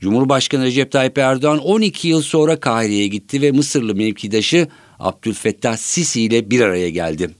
Cumhurbaşkanı Recep Tayyip Erdoğan 12 yıl sonra Kahire'ye gitti ve Mısırlı mevkidaşı Abdülfettah Sisi ile bir araya geldi.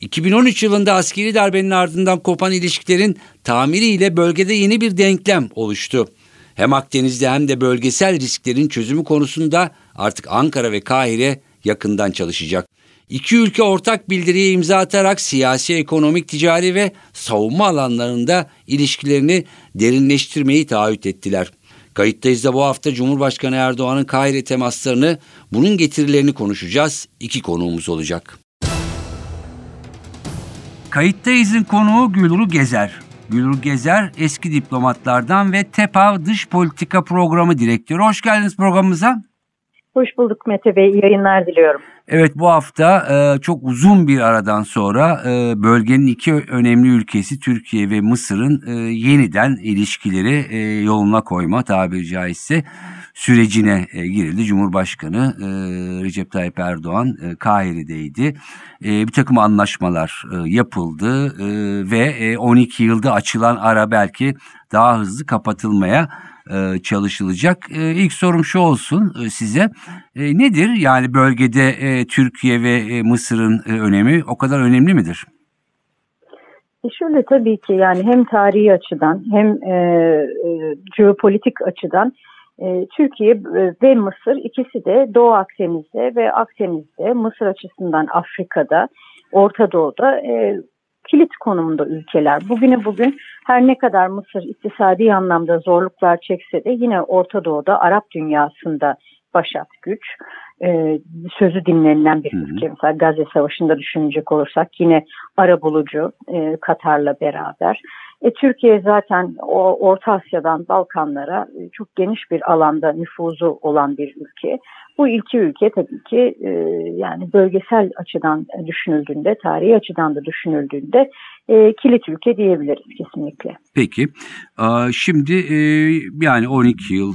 2013 yılında askeri darbenin ardından kopan ilişkilerin tamiriyle bölgede yeni bir denklem oluştu. Hem Akdeniz'de hem de bölgesel risklerin çözümü konusunda artık Ankara ve Kahire yakından çalışacak. İki ülke ortak bildiriye imza atarak siyasi, ekonomik, ticari ve savunma alanlarında ilişkilerini derinleştirmeyi taahhüt ettiler. Kayıttayız da bu hafta Cumhurbaşkanı Erdoğan'ın Kahire temaslarını, bunun getirilerini konuşacağız. İki konuğumuz olacak. Kayıttayız'ın konuğu Gülru Gezer. Gülru Gezer eski diplomatlardan ve TEPAV Dış Politika Programı Direktörü. Hoş geldiniz programımıza. Hoş bulduk Mete Bey. İyi yayınlar diliyorum. Evet bu hafta e, çok uzun bir aradan sonra e, bölgenin iki önemli ülkesi Türkiye ve Mısır'ın e, yeniden ilişkileri yoluna koyma tabiri caizse sürecine girildi. Cumhurbaşkanı Recep Tayyip Erdoğan Kahire'deydi. Bir takım anlaşmalar yapıldı ve e, 12 yılda açılan ara belki daha hızlı kapatılmaya e, çalışılacak. E, ilk sorum şu olsun e, size. Nedir yani bölgede Türkiye ve Mısır'ın önemi o kadar önemli midir? E şöyle tabii ki yani hem tarihi açıdan hem e, e, jeopolitik açıdan e, Türkiye ve Mısır ikisi de Doğu Akdeniz'de ve Akdeniz'de Mısır açısından Afrika'da Orta Doğu'da e, kilit konumunda ülkeler. Bugüne bugün her ne kadar Mısır iktisadi anlamda zorluklar çekse de yine Orta Doğu'da Arap dünyasında başat güç. Ee, sözü dinlenilen bir ülke. Mesela Gazze Savaşı'nda düşünecek olursak yine ara bulucu e, Katar'la beraber. E, Türkiye zaten o Orta Asya'dan Balkanlara e, çok geniş bir alanda nüfuzu olan bir ülke. Bu iki ülke tabii ki e, yani bölgesel açıdan düşünüldüğünde, tarihi açıdan da düşünüldüğünde e, kilit ülke diyebiliriz kesinlikle. Peki, şimdi e, yani 12 yıl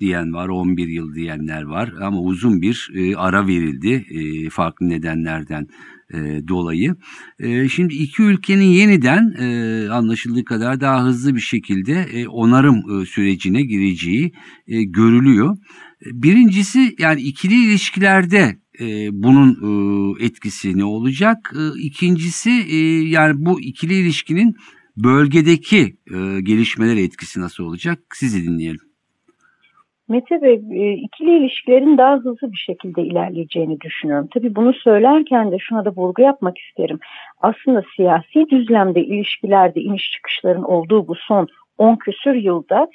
diyen var, 11 yıl diyenler var ama uzun bir e, ara verildi e, farklı nedenlerden e, dolayı. E, şimdi iki ülkenin yeniden e, anlaşıldığı kadar daha hızlı bir şekilde e, onarım e, sürecine gireceği e, görülüyor. Birincisi yani ikili ilişkilerde e, bunun e, etkisi ne olacak? E, ikincisi e, yani bu ikili ilişkinin bölgedeki e, gelişmeler etkisi nasıl olacak? Sizi dinleyelim. Mete Bey, e, ikili ilişkilerin daha hızlı bir şekilde ilerleyeceğini düşünüyorum. Tabii bunu söylerken de şuna da vurgu yapmak isterim. Aslında siyasi düzlemde ilişkilerde iniş çıkışların olduğu bu son 10 küsür yılda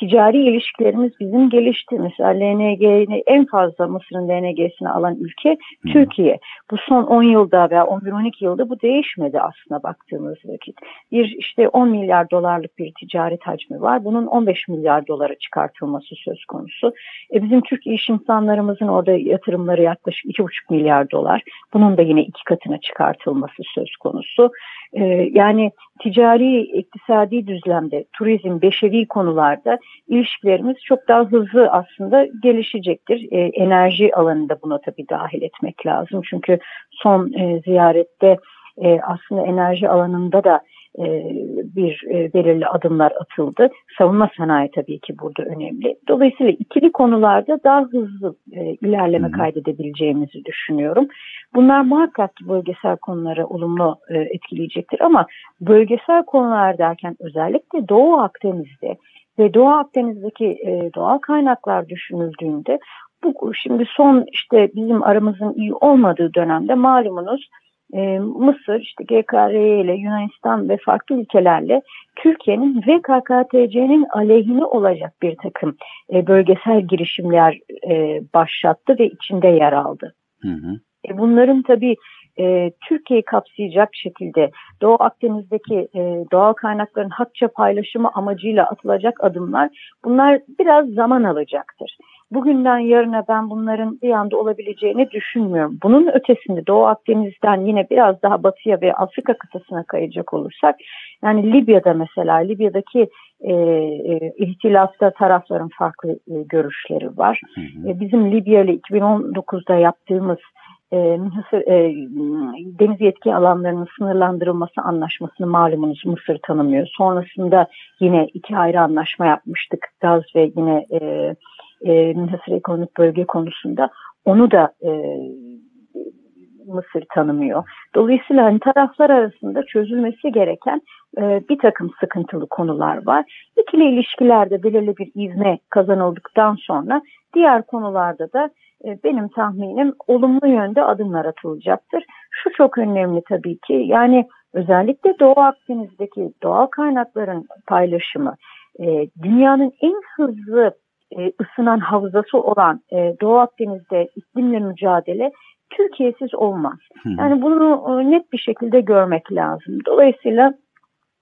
ticari ilişkilerimiz bizim gelişti. Mesela LNG'ni en fazla Mısır'ın LNG'sini alan ülke Türkiye. Bu son 10 yılda veya 11-12 yılda bu değişmedi aslında baktığımız vakit. Bir işte 10 milyar dolarlık bir ticaret hacmi var. Bunun 15 milyar dolara çıkartılması söz konusu. E bizim Türk iş insanlarımızın orada yatırımları yaklaşık 2,5 milyar dolar. Bunun da yine iki katına çıkartılması söz konusu. E, yani ticari, iktisadi düzlemde, turizm, beşeri konularda ilişkilerimiz çok daha hızlı aslında gelişecektir. E, enerji alanında buna tabii dahil etmek lazım. Çünkü son e, ziyarette e, aslında enerji alanında da e, bir e, belirli adımlar atıldı. Savunma sanayi tabii ki burada önemli. Dolayısıyla ikili konularda daha hızlı e, ilerleme kaydedebileceğimizi düşünüyorum. Bunlar muhakkak ki bölgesel konulara olumlu etkileyecektir ama bölgesel konular derken özellikle Doğu Akdeniz'de ve Doğu Akdeniz'deki doğal kaynaklar düşünüldüğünde bu şimdi son işte bizim aramızın iyi olmadığı dönemde malumunuz e, Mısır, işte GKR ile Yunanistan ve farklı ülkelerle Türkiye'nin ve KKTC'nin aleyhine olacak bir takım e, bölgesel girişimler e, başlattı ve içinde yer aldı. Hı hı. E, bunların tabii e, Türkiye'yi kapsayacak şekilde Doğu Akdeniz'deki e, doğal kaynakların hakça paylaşımı amacıyla atılacak adımlar bunlar biraz zaman alacaktır. Bugünden yarına ben bunların bir anda olabileceğini düşünmüyorum. Bunun ötesinde Doğu Akdeniz'den yine biraz daha batıya ve Afrika kıtasına kayacak olursak yani Libya'da mesela Libya'daki e, e, ihtilafta tarafların farklı e, görüşleri var. Hı hı. E, bizim Libya ile 2019'da yaptığımız e, Mısır, e, deniz yetki alanlarının sınırlandırılması anlaşmasını malumunuz Mısır tanımıyor. Sonrasında yine iki ayrı anlaşma yapmıştık. Gaz ve yine e, e, Münhasır Ekonomik Bölge konusunda onu da e, Mısır tanımıyor. Dolayısıyla hani taraflar arasında çözülmesi gereken e, bir takım sıkıntılı konular var. İkili ilişkilerde belirli bir ivme kazanıldıktan sonra diğer konularda da benim tahminim olumlu yönde adımlar atılacaktır. Şu çok önemli tabii ki yani özellikle Doğu Akdeniz'deki doğal kaynakların paylaşımı e, dünyanın en hızlı e, ısınan havzası olan e, Doğu Akdeniz'de iklimle mücadele Türkiye'siz olmaz. Yani bunu e, net bir şekilde görmek lazım. Dolayısıyla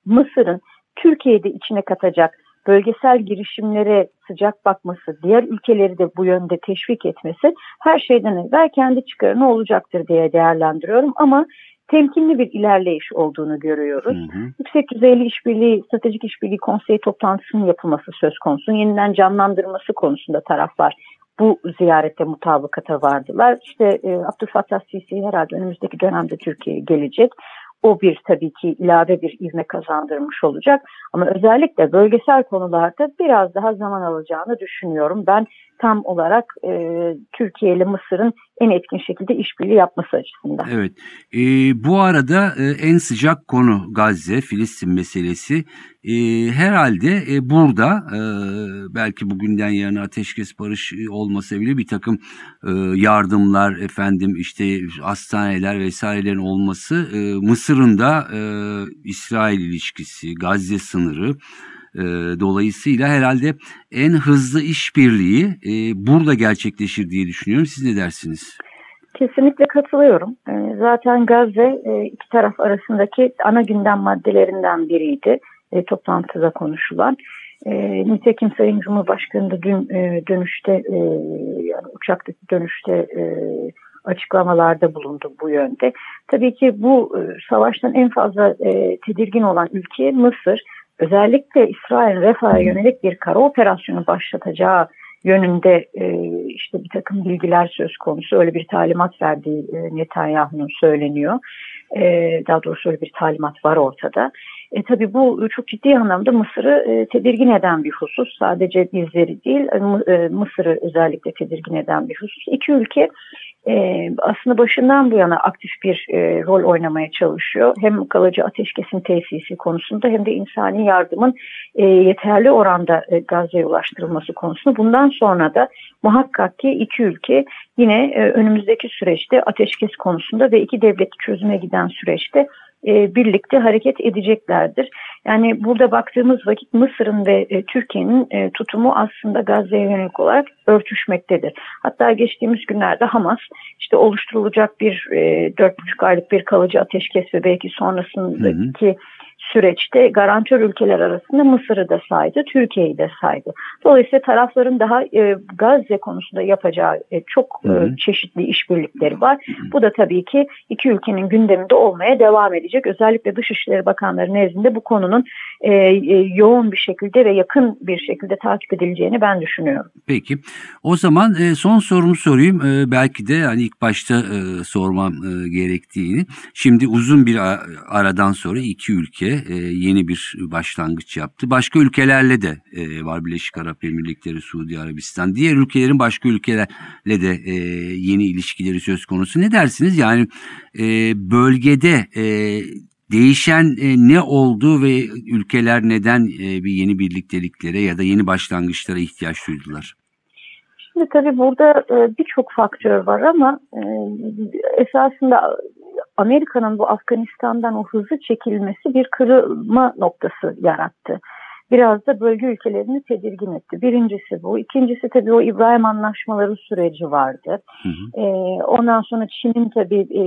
Mısır'ın Türkiye'de içine katacak bölgesel girişimlere sıcak bakması, diğer ülkeleri de bu yönde teşvik etmesi her şeyden evvel kendi çıkarını olacaktır diye değerlendiriyorum. Ama temkinli bir ilerleyiş olduğunu görüyoruz. Hı hı. Yüksek düzeyli işbirliği, stratejik işbirliği konseyi toplantısının yapılması söz konusu. Yeniden canlandırması konusunda taraflar bu ziyarette mutabakata vardılar. İşte e, Abdülfattah Sisi herhalde önümüzdeki dönemde Türkiye'ye gelecek. O bir tabii ki ilave bir ivme kazandırmış olacak. Ama özellikle bölgesel konularda biraz daha zaman alacağını düşünüyorum. Ben tam olarak e, Türkiye ile Mısır'ın en etkin şekilde işbirliği yapması açısından. Evet. E, bu arada e, en sıcak konu Gazze, Filistin meselesi. E, herhalde e, burada e, belki bugünden yarına ateşkes barış olmasa bile bir takım e, yardımlar efendim işte hastaneler vesairelerin olması e, Mısır'ın da e, İsrail ilişkisi, Gazze sınırı e, dolayısıyla herhalde en hızlı işbirliği e, burada gerçekleşir diye düşünüyorum. Siz ne dersiniz? Kesinlikle katılıyorum. E, zaten Gazze e, iki taraf arasındaki ana gündem maddelerinden biriydi e, toplantıda konuşulan. E, nitekim Sayın Cumhurbaşkanı da dün e, dönüşte yani uçaktaki dönüşte açıklamalarda bulundu bu yönde. Tabii ki bu savaştan en fazla tedirgin olan ülke Mısır özellikle İsrail Refah'a yönelik bir kara operasyonu başlatacağı yönünde e, işte bir takım bilgiler söz konusu. Öyle bir talimat verdiği e, Netanyahu'nun söyleniyor. E, daha doğrusu öyle bir talimat var ortada. E, tabii bu çok ciddi anlamda Mısır'ı e, tedirgin eden bir husus. Sadece bizleri değil, e, Mısır'ı özellikle tedirgin eden bir husus. İki ülke e, aslında başından bu yana aktif bir e, rol oynamaya çalışıyor. Hem kalıcı ateşkesin tesisi konusunda hem de insani yardımın e, yeterli oranda e, Gazze'ye ulaştırılması konusunda. Bundan sonra da muhakkak ki iki ülke yine e, önümüzdeki süreçte ateşkes konusunda ve iki devlet çözüme giden süreçte e, birlikte hareket edeceklerdir. Yani burada baktığımız vakit Mısır'ın ve e, Türkiye'nin e, tutumu aslında Gazze'ye yönelik olarak örtüşmektedir. Hatta geçtiğimiz günlerde Hamas işte oluşturulacak bir dört buçuk aylık bir kalıcı ateşkes ve belki sonrasındaki hı hı süreçte garantör ülkeler arasında Mısır'ı da saydı, Türkiye'yi de saydı. Dolayısıyla tarafların daha e, Gazze konusunda yapacağı e, çok e, çeşitli işbirlikleri var. Hı hı. Bu da tabii ki iki ülkenin gündeminde olmaya devam edecek. Özellikle Dışişleri Bakanları nezdinde bu konunun e, e, yoğun bir şekilde ve yakın bir şekilde takip edileceğini ben düşünüyorum. Peki. O zaman e, son sorumu sorayım. E, belki de hani ilk başta e, sormam e, gerektiğini. Şimdi uzun bir aradan sonra iki ülke e, yeni bir başlangıç yaptı. Başka ülkelerle de e, var Birleşik Arap Emirlikleri, Suudi Arabistan. Diğer ülkelerin başka ülkelerle de e, yeni ilişkileri söz konusu. Ne dersiniz? Yani e, bölgede e, değişen e, ne oldu ve ülkeler neden e, bir yeni birlikteliklere ya da yeni başlangıçlara ihtiyaç duydular? Şimdi tabii burada e, birçok faktör var ama e, esasında Amerika'nın bu Afganistan'dan o hızlı çekilmesi bir kırılma noktası yarattı. Biraz da bölge ülkelerini tedirgin etti. Birincisi bu. İkincisi tabii o İbrahim Anlaşmaları süreci vardı. Hı hı. E, ondan sonra Çin'in tabii e,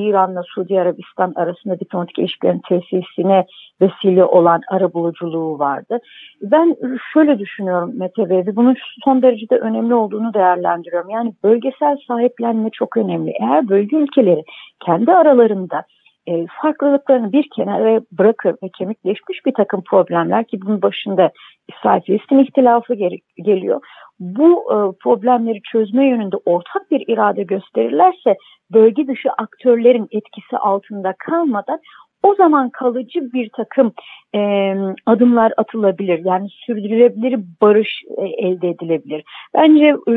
İran'la Suudi Arabistan arasında diplomatik ilişkilerin tesisine vesile olan arabuluculuğu vardı. Ben şöyle düşünüyorum Mete Bey, bunun son derecede önemli olduğunu değerlendiriyorum. Yani bölgesel sahiplenme çok önemli. Eğer bölge ülkeleri kendi aralarında e, farklılıklarını bir kenara bırakır ve kemikleşmiş bir takım problemler ki bunun başında İsrail-Filistin ihtilafı gel geliyor. Bu e, problemleri çözme yönünde ortak bir irade gösterirlerse bölge dışı aktörlerin etkisi altında kalmadan o zaman kalıcı bir takım e, adımlar atılabilir. Yani sürdürülebilir barış e, elde edilebilir. Bence e,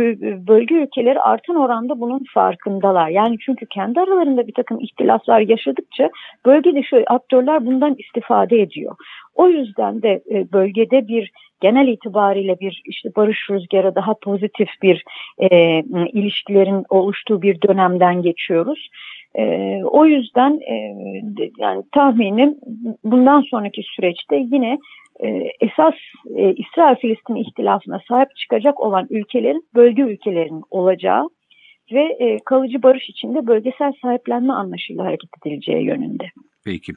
bölge ülkeleri artan oranda bunun farkındalar. Yani çünkü kendi aralarında bir takım ihtilaflar yaşadıkça bölge dışı aktörler bundan istifade ediyor. O yüzden de e, bölgede bir genel itibariyle bir işte barış rüzgarı daha pozitif bir e, ilişkilerin oluştuğu bir dönemden geçiyoruz. E, o yüzden e, yani tahminim bundan sonraki süreçte yine e, esas e, İsrail-Filistin ihtilafına sahip çıkacak olan ülkelerin bölge ülkelerinin olacağı ve e, kalıcı barış içinde bölgesel sahiplenme anlaşıyla hareket edileceği yönünde. Peki.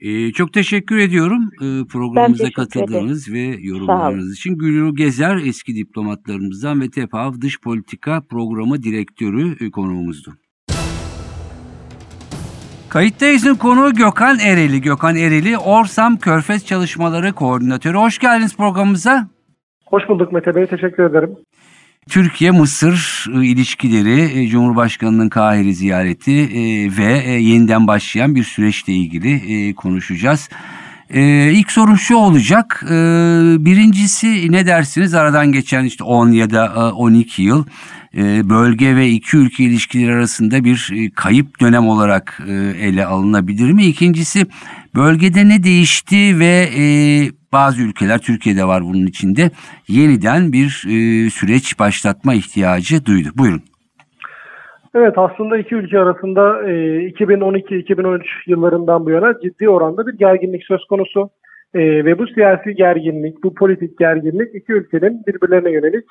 Ee, çok teşekkür ediyorum e, programımıza katıldığınız ve yorumlarınız için. Gülru Gezer eski diplomatlarımızdan ve TEPAV Dış Politika Programı Direktörü e, konuğumuzdu. Kayıttayız'ın konuğu Gökhan Ereli. Gökhan Ereli, Orsam Körfez Çalışmaları Koordinatörü. Hoş geldiniz programımıza. Hoş bulduk Mete Bey, teşekkür ederim. Türkiye-Mısır e, ilişkileri, e, Cumhurbaşkanı'nın Kahire ziyareti e, ve yeniden başlayan bir süreçle ilgili konuşacağız. İlk sorum şu olacak. Birincisi ne dersiniz? Aradan geçen işte 10 ya da 12 yıl bölge ve iki ülke ilişkileri arasında bir kayıp dönem olarak ele alınabilir mi? İkincisi bölgede ne değişti ve bazı ülkeler Türkiye'de var bunun içinde yeniden bir e, süreç başlatma ihtiyacı duydu. Buyurun. Evet aslında iki ülke arasında e, 2012-2013 yıllarından bu yana ciddi oranda bir gerginlik söz konusu. E, ve bu siyasi gerginlik, bu politik gerginlik iki ülkenin birbirlerine yönelik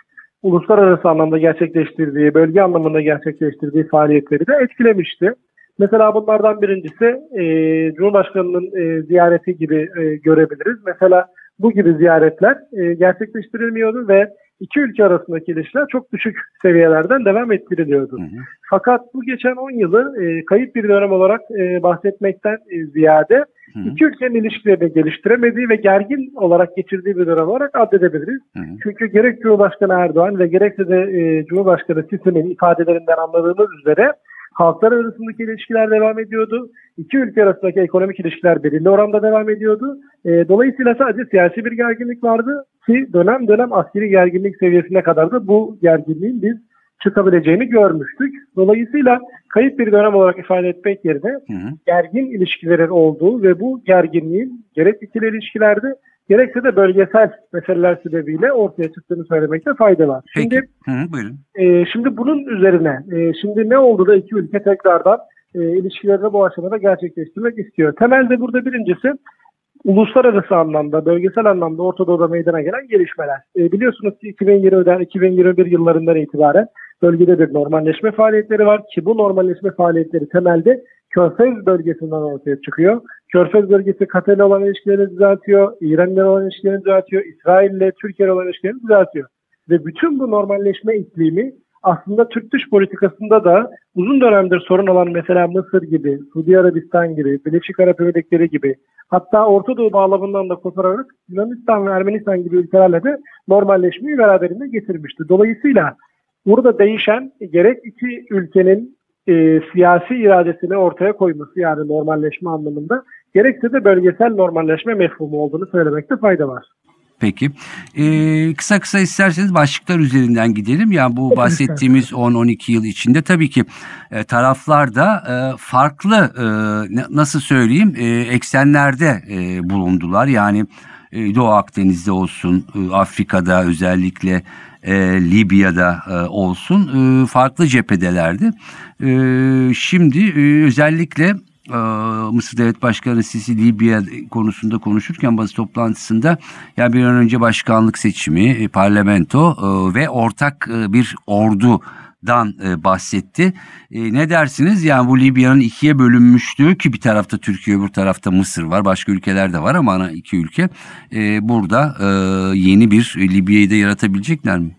uluslararası anlamda gerçekleştirdiği, bölge anlamında gerçekleştirdiği faaliyetleri de etkilemişti. Mesela bunlardan birincisi e, Cumhurbaşkanı'nın e, ziyareti gibi e, görebiliriz. Mesela bu gibi ziyaretler e, gerçekleştirilmiyordu ve iki ülke arasındaki ilişkiler çok düşük seviyelerden devam ettiriliyordu. Hı hı. Fakat bu geçen 10 yılı e, kayıp bir dönem olarak e, bahsetmekten e, ziyade hı hı. iki ülkenin ilişkilerini geliştiremediği ve gergin olarak geçirdiği bir dönem olarak addedebiliriz. Hı hı. Çünkü gerek Cumhurbaşkanı Erdoğan ve gerekse de e, Cumhurbaşkanı Sisi'nin ifadelerinden anladığımız üzere halklar arasındaki ilişkiler devam ediyordu. İki ülke arasındaki ekonomik ilişkiler belirli oranda devam ediyordu. E, dolayısıyla sadece siyasi bir gerginlik vardı ki dönem dönem askeri gerginlik seviyesine kadar da bu gerginliğin biz çıkabileceğini görmüştük. Dolayısıyla kayıp bir dönem olarak ifade etmek yerine hı hı. gergin ilişkilerin olduğu ve bu gerginliğin gerek ikili ilişkilerde gerekse de bölgesel meseleler sebebiyle ortaya çıktığını söylemekte fayda var. Peki. Şimdi, Hı, buyurun. E, şimdi bunun üzerine e, şimdi ne oldu da iki ülke tekrardan e, ilişkilerini bu aşamada gerçekleştirmek istiyor. Temelde burada birincisi uluslararası anlamda, bölgesel anlamda Orta Doğu'da meydana gelen gelişmeler. E, biliyorsunuz ki 2020'den 2021 yıllarından itibaren bölgede bir normalleşme faaliyetleri var ki bu normalleşme faaliyetleri temelde Körfez bölgesinden ortaya çıkıyor. Körfez bölgesi Katar ile olan ilişkilerini düzeltiyor, İran ile olan ilişkilerini düzeltiyor, İsrail ile Türkiye ile olan ilişkilerini düzeltiyor. Ve bütün bu normalleşme iklimi aslında Türk dış politikasında da uzun dönemdir sorun olan mesela Mısır gibi, Suudi Arabistan gibi, Birleşik Arap Emirlikleri gibi hatta Orta Doğu bağlamından da kopararak Yunanistan ve Ermenistan gibi ülkelerle de normalleşmeyi beraberinde getirmişti. Dolayısıyla burada değişen gerek iki ülkenin e, siyasi iradesini ortaya koyması yani normalleşme anlamında gerekse de bölgesel normalleşme mefhumu olduğunu söylemekte fayda var. Peki. Ee, kısa kısa isterseniz başlıklar üzerinden gidelim. Yani bu bahsettiğimiz 10-12 yıl içinde tabii ki e, taraflar da e, farklı e, nasıl söyleyeyim e, eksenlerde e, bulundular. Yani e, Doğu Akdeniz'de olsun, e, Afrika'da özellikle e, Libya'da e, olsun e, farklı cephedelerdi. E, şimdi e, özellikle e, Mısır Devlet Başkanı Sisi Libya konusunda konuşurken basın toplantısında ya bir an önce başkanlık seçimi, e, parlamento e, ve ortak bir ordu dan e, bahsetti. E, ne dersiniz? Yani bu Libya'nın ikiye bölünmüştüğü ki bir tarafta Türkiye, bir tarafta Mısır var. Başka ülkeler de var ama ana iki ülke. E, burada yeni bir Libya'yı da yaratabilecekler mi?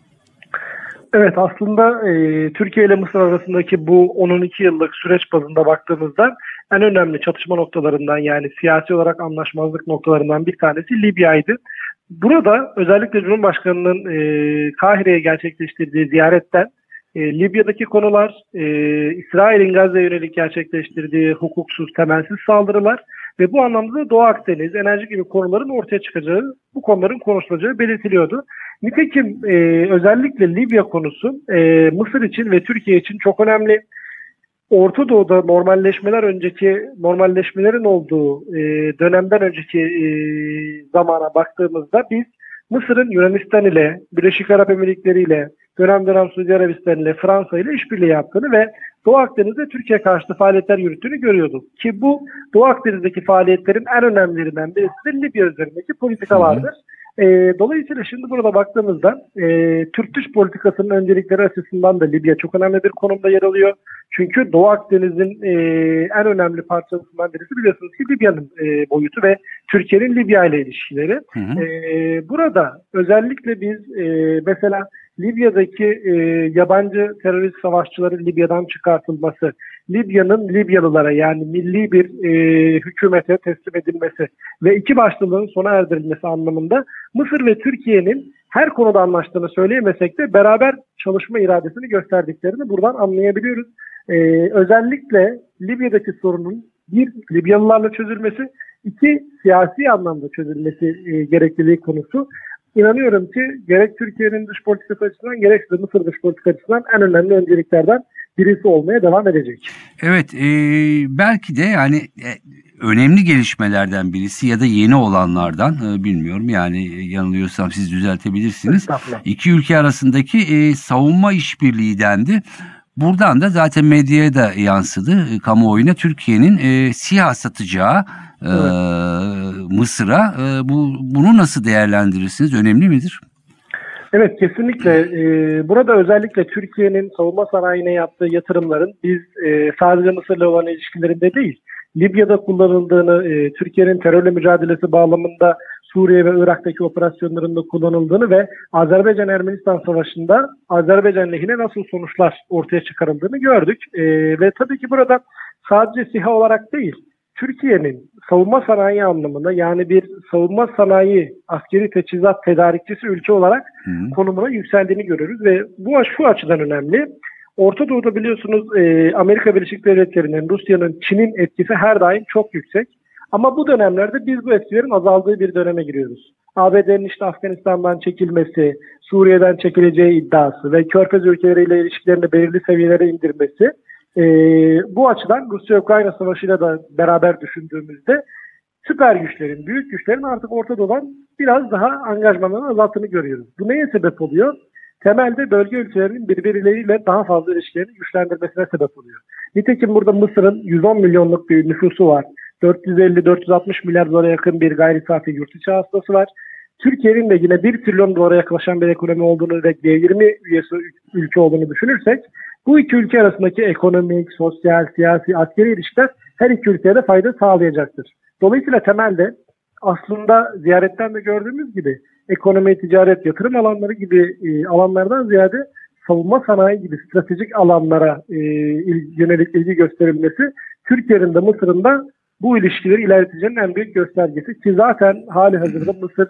Evet aslında e, Türkiye ile Mısır arasındaki bu 12 yıllık süreç bazında baktığımızda en önemli çatışma noktalarından yani siyasi olarak anlaşmazlık noktalarından bir tanesi Libya'ydı. Burada özellikle Cumhurbaşkanı'nın e, Kahire'ye gerçekleştirdiği ziyaretten e, Libya'daki konular, e, İsrail'in Gazze'ye yönelik gerçekleştirdiği hukuksuz, temelsiz saldırılar ve bu anlamda da Doğu Akdeniz, enerji gibi konuların ortaya çıkacağı, bu konuların konuşulacağı belirtiliyordu. Nitekim e, özellikle Libya konusu e, Mısır için ve Türkiye için çok önemli. Orta Doğu'da normalleşmeler önceki normalleşmelerin olduğu e, dönemden önceki e, zamana baktığımızda biz Mısır'ın Yunanistan ile, Birleşik Arap Emirlikleri ile, dönem dönem Suudi Arabistan ile, Fransa ile işbirliği yaptığını ve Doğu Akdeniz'de Türkiye karşıtı faaliyetler yürüttüğünü görüyorduk. Ki bu Doğu Akdeniz'deki faaliyetlerin en önemlilerinden birisi de Libya üzerindeki politikalardır. E, dolayısıyla şimdi burada baktığımızda e, Türk dış politikasının öncelikleri açısından da Libya çok önemli bir konumda yer alıyor. Çünkü Doğu Akdeniz'in e, en önemli parçasından birisi biliyorsunuz ki Libya'nın e, boyutu ve Türkiye'nin Libya ile ilişkileri. Hı hı. E, burada özellikle biz e, mesela Libya'daki e, yabancı terörist savaşçıların Libya'dan çıkartılması, Libya'nın Libyalılara yani milli bir e, hükümete teslim edilmesi ve iki başlılığın sona erdirilmesi anlamında Mısır ve Türkiye'nin her konuda anlaştığını söyleyemesek de beraber çalışma iradesini gösterdiklerini buradan anlayabiliyoruz. E, özellikle Libya'daki sorunun bir Libyalılarla çözülmesi, iki siyasi anlamda çözülmesi e, gerekliliği konusu inanıyorum ki gerek Türkiye'nin dış politikası açısından gerekse de Mısır dış politikası açısından en önemli önceliklerden birisi olmaya devam edecek. Evet e, belki de yani e, önemli gelişmelerden birisi ya da yeni olanlardan e, bilmiyorum yani e, yanılıyorsam siz düzeltebilirsiniz. İki ülke arasındaki e, savunma işbirliği dendi. Buradan da zaten medyaya da yansıdı e, kamuoyuna Türkiye'nin e, SİHA satacağı e, Mısır'a e, bu bunu nasıl değerlendirirsiniz? Önemli midir? Evet kesinlikle. Ee, burada özellikle Türkiye'nin savunma sanayine yaptığı yatırımların biz e, sadece Mısır'la olan ilişkilerinde değil, Libya'da kullanıldığını, e, Türkiye'nin terörle mücadelesi bağlamında Suriye ve Irak'taki operasyonlarında kullanıldığını ve Azerbaycan-Ermenistan savaşında Azerbaycan lehine nasıl sonuçlar ortaya çıkarıldığını gördük. E, ve tabii ki burada sadece SİHA olarak değil, Türkiye'nin savunma sanayi anlamında yani bir savunma sanayi askeri teçhizat tedarikçisi ülke olarak Hı. konumuna yükseldiğini görüyoruz ve bu şu açıdan önemli. Orta Doğu'da biliyorsunuz e, Amerika Birleşik Devletleri'nin, Rusya'nın, Çin'in etkisi her daim çok yüksek. Ama bu dönemlerde biz bu etkilerin azaldığı bir döneme giriyoruz. ABD'nin işte Afganistan'dan çekilmesi, Suriye'den çekileceği iddiası ve Körfez ülkeleriyle ilişkilerini belirli seviyelere indirmesi e, bu açıdan Rusya-Ukrayna savaşıyla da beraber düşündüğümüzde süper güçlerin, büyük güçlerin artık Orta Doğu'dan biraz daha angajmanlarını azalttığını görüyoruz. Bu neye sebep oluyor? Temelde bölge ülkelerinin birbirleriyle daha fazla ilişkilerini güçlendirmesine sebep oluyor. Nitekim burada Mısır'ın 110 milyonluk bir nüfusu var. 450-460 milyar dolara yakın bir gayri safi yurt içi hastası var. Türkiye'nin de yine 1 trilyon dolara yaklaşan bir ekonomi olduğunu ve G20 üyesi ülke olduğunu düşünürsek bu iki ülke arasındaki ekonomik, sosyal, siyasi, askeri ilişkiler her iki ülkeye de fayda sağlayacaktır. Dolayısıyla temelde aslında ziyaretten de gördüğümüz gibi ekonomi, ticaret, yatırım alanları gibi e, alanlardan ziyade savunma sanayi gibi stratejik alanlara e, yönelik ilgi gösterilmesi Türkiye'nin de Mısır'ın da bu ilişkileri ilerleteceğinin en büyük göstergesi ki zaten hali hazırda Mısır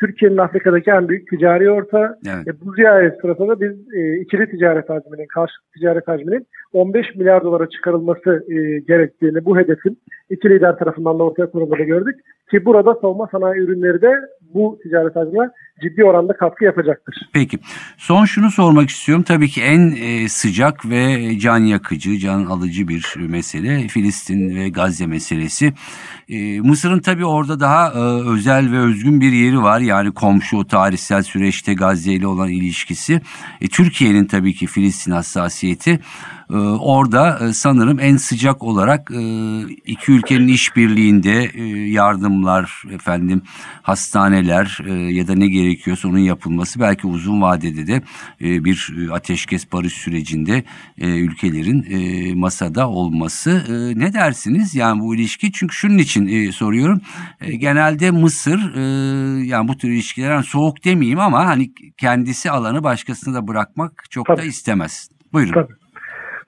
Türkiye'nin Afrika'daki en büyük ticari orta. Evet. E, bu ziyaret sırasında biz e, ikili ticaret hacminin, karşı ticaret hacminin 15 milyar dolara çıkarılması e, gerektiğini, bu hedefin iki lider tarafından da ortaya konulduğunu gördük. Ki burada savunma sanayi ürünleri de bu ticaret hacmine ciddi oranda katkı yapacaktır. Peki. Son şunu sormak istiyorum. Tabii ki en e, sıcak ve can yakıcı, can alıcı bir mesele Filistin ve Gazze meselesi. E, Mısır'ın tabii orada daha e, özel ve özgün bir yeri var. Yani komşu o tarihsel süreçte Gazze ile olan ilişkisi. Türkiye'nin tabii ki Filistin hassasiyeti. E, orada e, sanırım en sıcak olarak e, iki ülkenin işbirliğinde e, yardımlar, efendim hastaneler e, ya da ne gerekiyorsa onun yapılması belki uzun vadede de e, bir e, ateşkes barış sürecinde e, ülkelerin e, masada olması. E, ne dersiniz yani bu ilişki? Çünkü şunun için e, soruyorum. E, genelde Mısır e, yani bu tür ilişkiler yani soğuk demeyeyim ama hani kendisi alanı başkasına da bırakmak çok da Tabii. istemez. Buyurun. Tabii.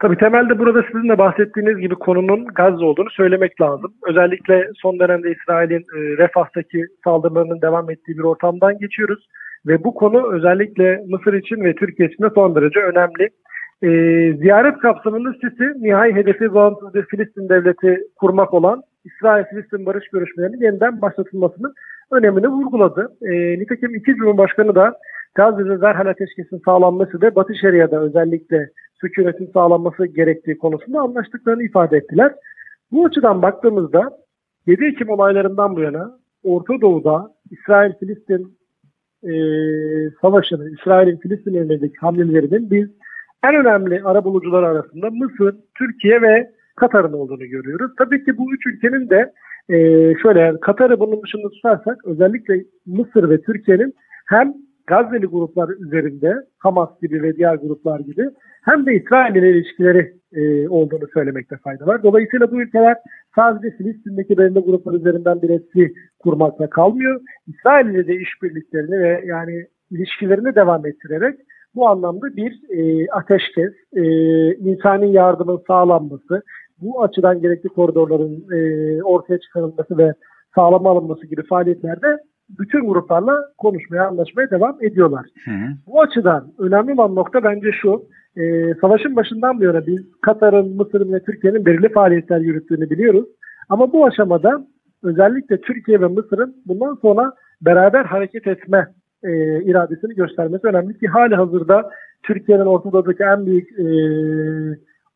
Tabii temelde burada sizin de bahsettiğiniz gibi konunun Gazze olduğunu söylemek lazım. Özellikle son dönemde İsrail'in e, Refah'taki saldırılarının devam ettiği bir ortamdan geçiyoruz. Ve bu konu özellikle Mısır için ve Türkiye için de son derece önemli. E, ziyaret kapsamında Sisi nihai hedefi bağımsız bir Filistin devleti kurmak olan İsrail-Filistin barış görüşmelerinin yeniden başlatılmasının önemini vurguladı. E, nitekim iki Cumhurbaşkanı da Gazze'de derhal ateşkesin sağlanması ve Batı Şeria'da özellikle sükunetin sağlanması gerektiği konusunda anlaştıklarını ifade ettiler. Bu açıdan baktığımızda 7 Ekim olaylarından bu yana Orta Doğu'da İsrail-Filistin e, savaşının, İsrail'in Filistin elindeki hamlelerinin biz en önemli arabulucular arasında Mısır, Türkiye ve Katar'ın olduğunu görüyoruz. Tabii ki bu üç ülkenin de e, şöyle yani Katar'ı bunun dışında tutarsak özellikle Mısır ve Türkiye'nin hem Gazze'li gruplar üzerinde Hamas gibi ve diğer gruplar gibi hem de İsrail ile ilişkileri e, olduğunu söylemekte fayda var. Dolayısıyla bu ülkeler sadece Filistin'deki belirli gruplar üzerinden bir etki kurmakla kalmıyor. İsrail ile de işbirliklerini ve yani ilişkilerini devam ettirerek bu anlamda bir e, ateşkes, e, insani yardımın sağlanması, bu açıdan gerekli koridorların e, ortaya çıkarılması ve sağlama alınması gibi faaliyetlerde bütün gruplarla konuşmaya, anlaşmaya devam ediyorlar. Hı hı. Bu açıdan önemli olan nokta bence şu. E, savaşın başından bu yana biz Katar'ın, Mısır'ın ve Türkiye'nin belirli faaliyetler yürüttüğünü biliyoruz. Ama bu aşamada özellikle Türkiye ve Mısır'ın bundan sonra beraber hareket etme e, iradesini göstermesi önemli ki hali hazırda Türkiye'nin Ortadoğu'daki en büyük e,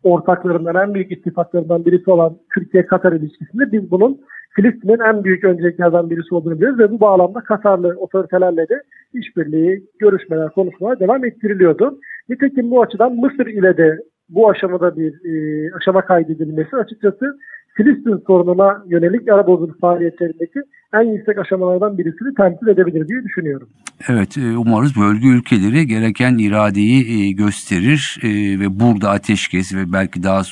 ortaklarından, en büyük ittifaklarından birisi olan Türkiye-Katar ilişkisinde biz bunun Filistin'in en büyük önceliklerden birisi olduğunu biliyoruz ve bu bağlamda Katarlı otoritelerle de işbirliği, görüşmeler, konuşmalar devam ettiriliyordu. Nitekim bu açıdan Mısır ile de bu aşamada bir e, aşama kaydedilmesi açıkçası Filistin sorununa yönelik arabuluculuk faaliyetlerindeki en yüksek aşamalardan birisini temsil edebilir diye düşünüyorum. Evet e, umarız bölge ülkeleri gereken iradeyi e, gösterir e, ve burada ateşkes ve belki daha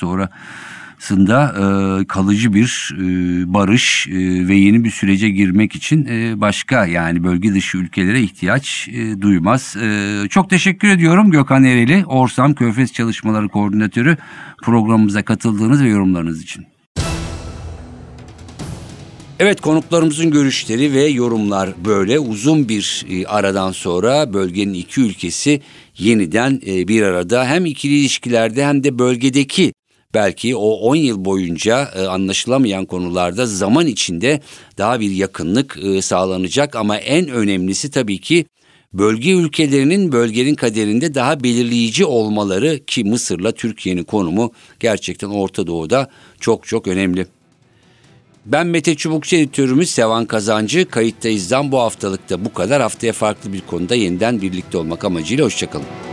sonrasında e, kalıcı bir e, barış e, ve yeni bir sürece girmek için e, başka yani bölge dışı ülkelere ihtiyaç e, duymaz. E, çok teşekkür ediyorum Gökhan Ereli, Orsam Körfez Çalışmaları Koordinatörü programımıza katıldığınız ve yorumlarınız için. Evet konuklarımızın görüşleri ve yorumlar böyle uzun bir e, aradan sonra bölgenin iki ülkesi yeniden e, bir arada hem ikili ilişkilerde hem de bölgedeki belki o 10 yıl boyunca e, anlaşılamayan konularda zaman içinde daha bir yakınlık e, sağlanacak ama en önemlisi tabii ki bölge ülkelerinin bölgenin kaderinde daha belirleyici olmaları ki Mısır'la Türkiye'nin konumu gerçekten Orta Doğu'da çok çok önemli. Ben Mete Çubukçu editörümüz Sevan Kazancı. Kayıttayız'dan bu haftalıkta bu kadar. Haftaya farklı bir konuda yeniden birlikte olmak amacıyla hoşçakalın.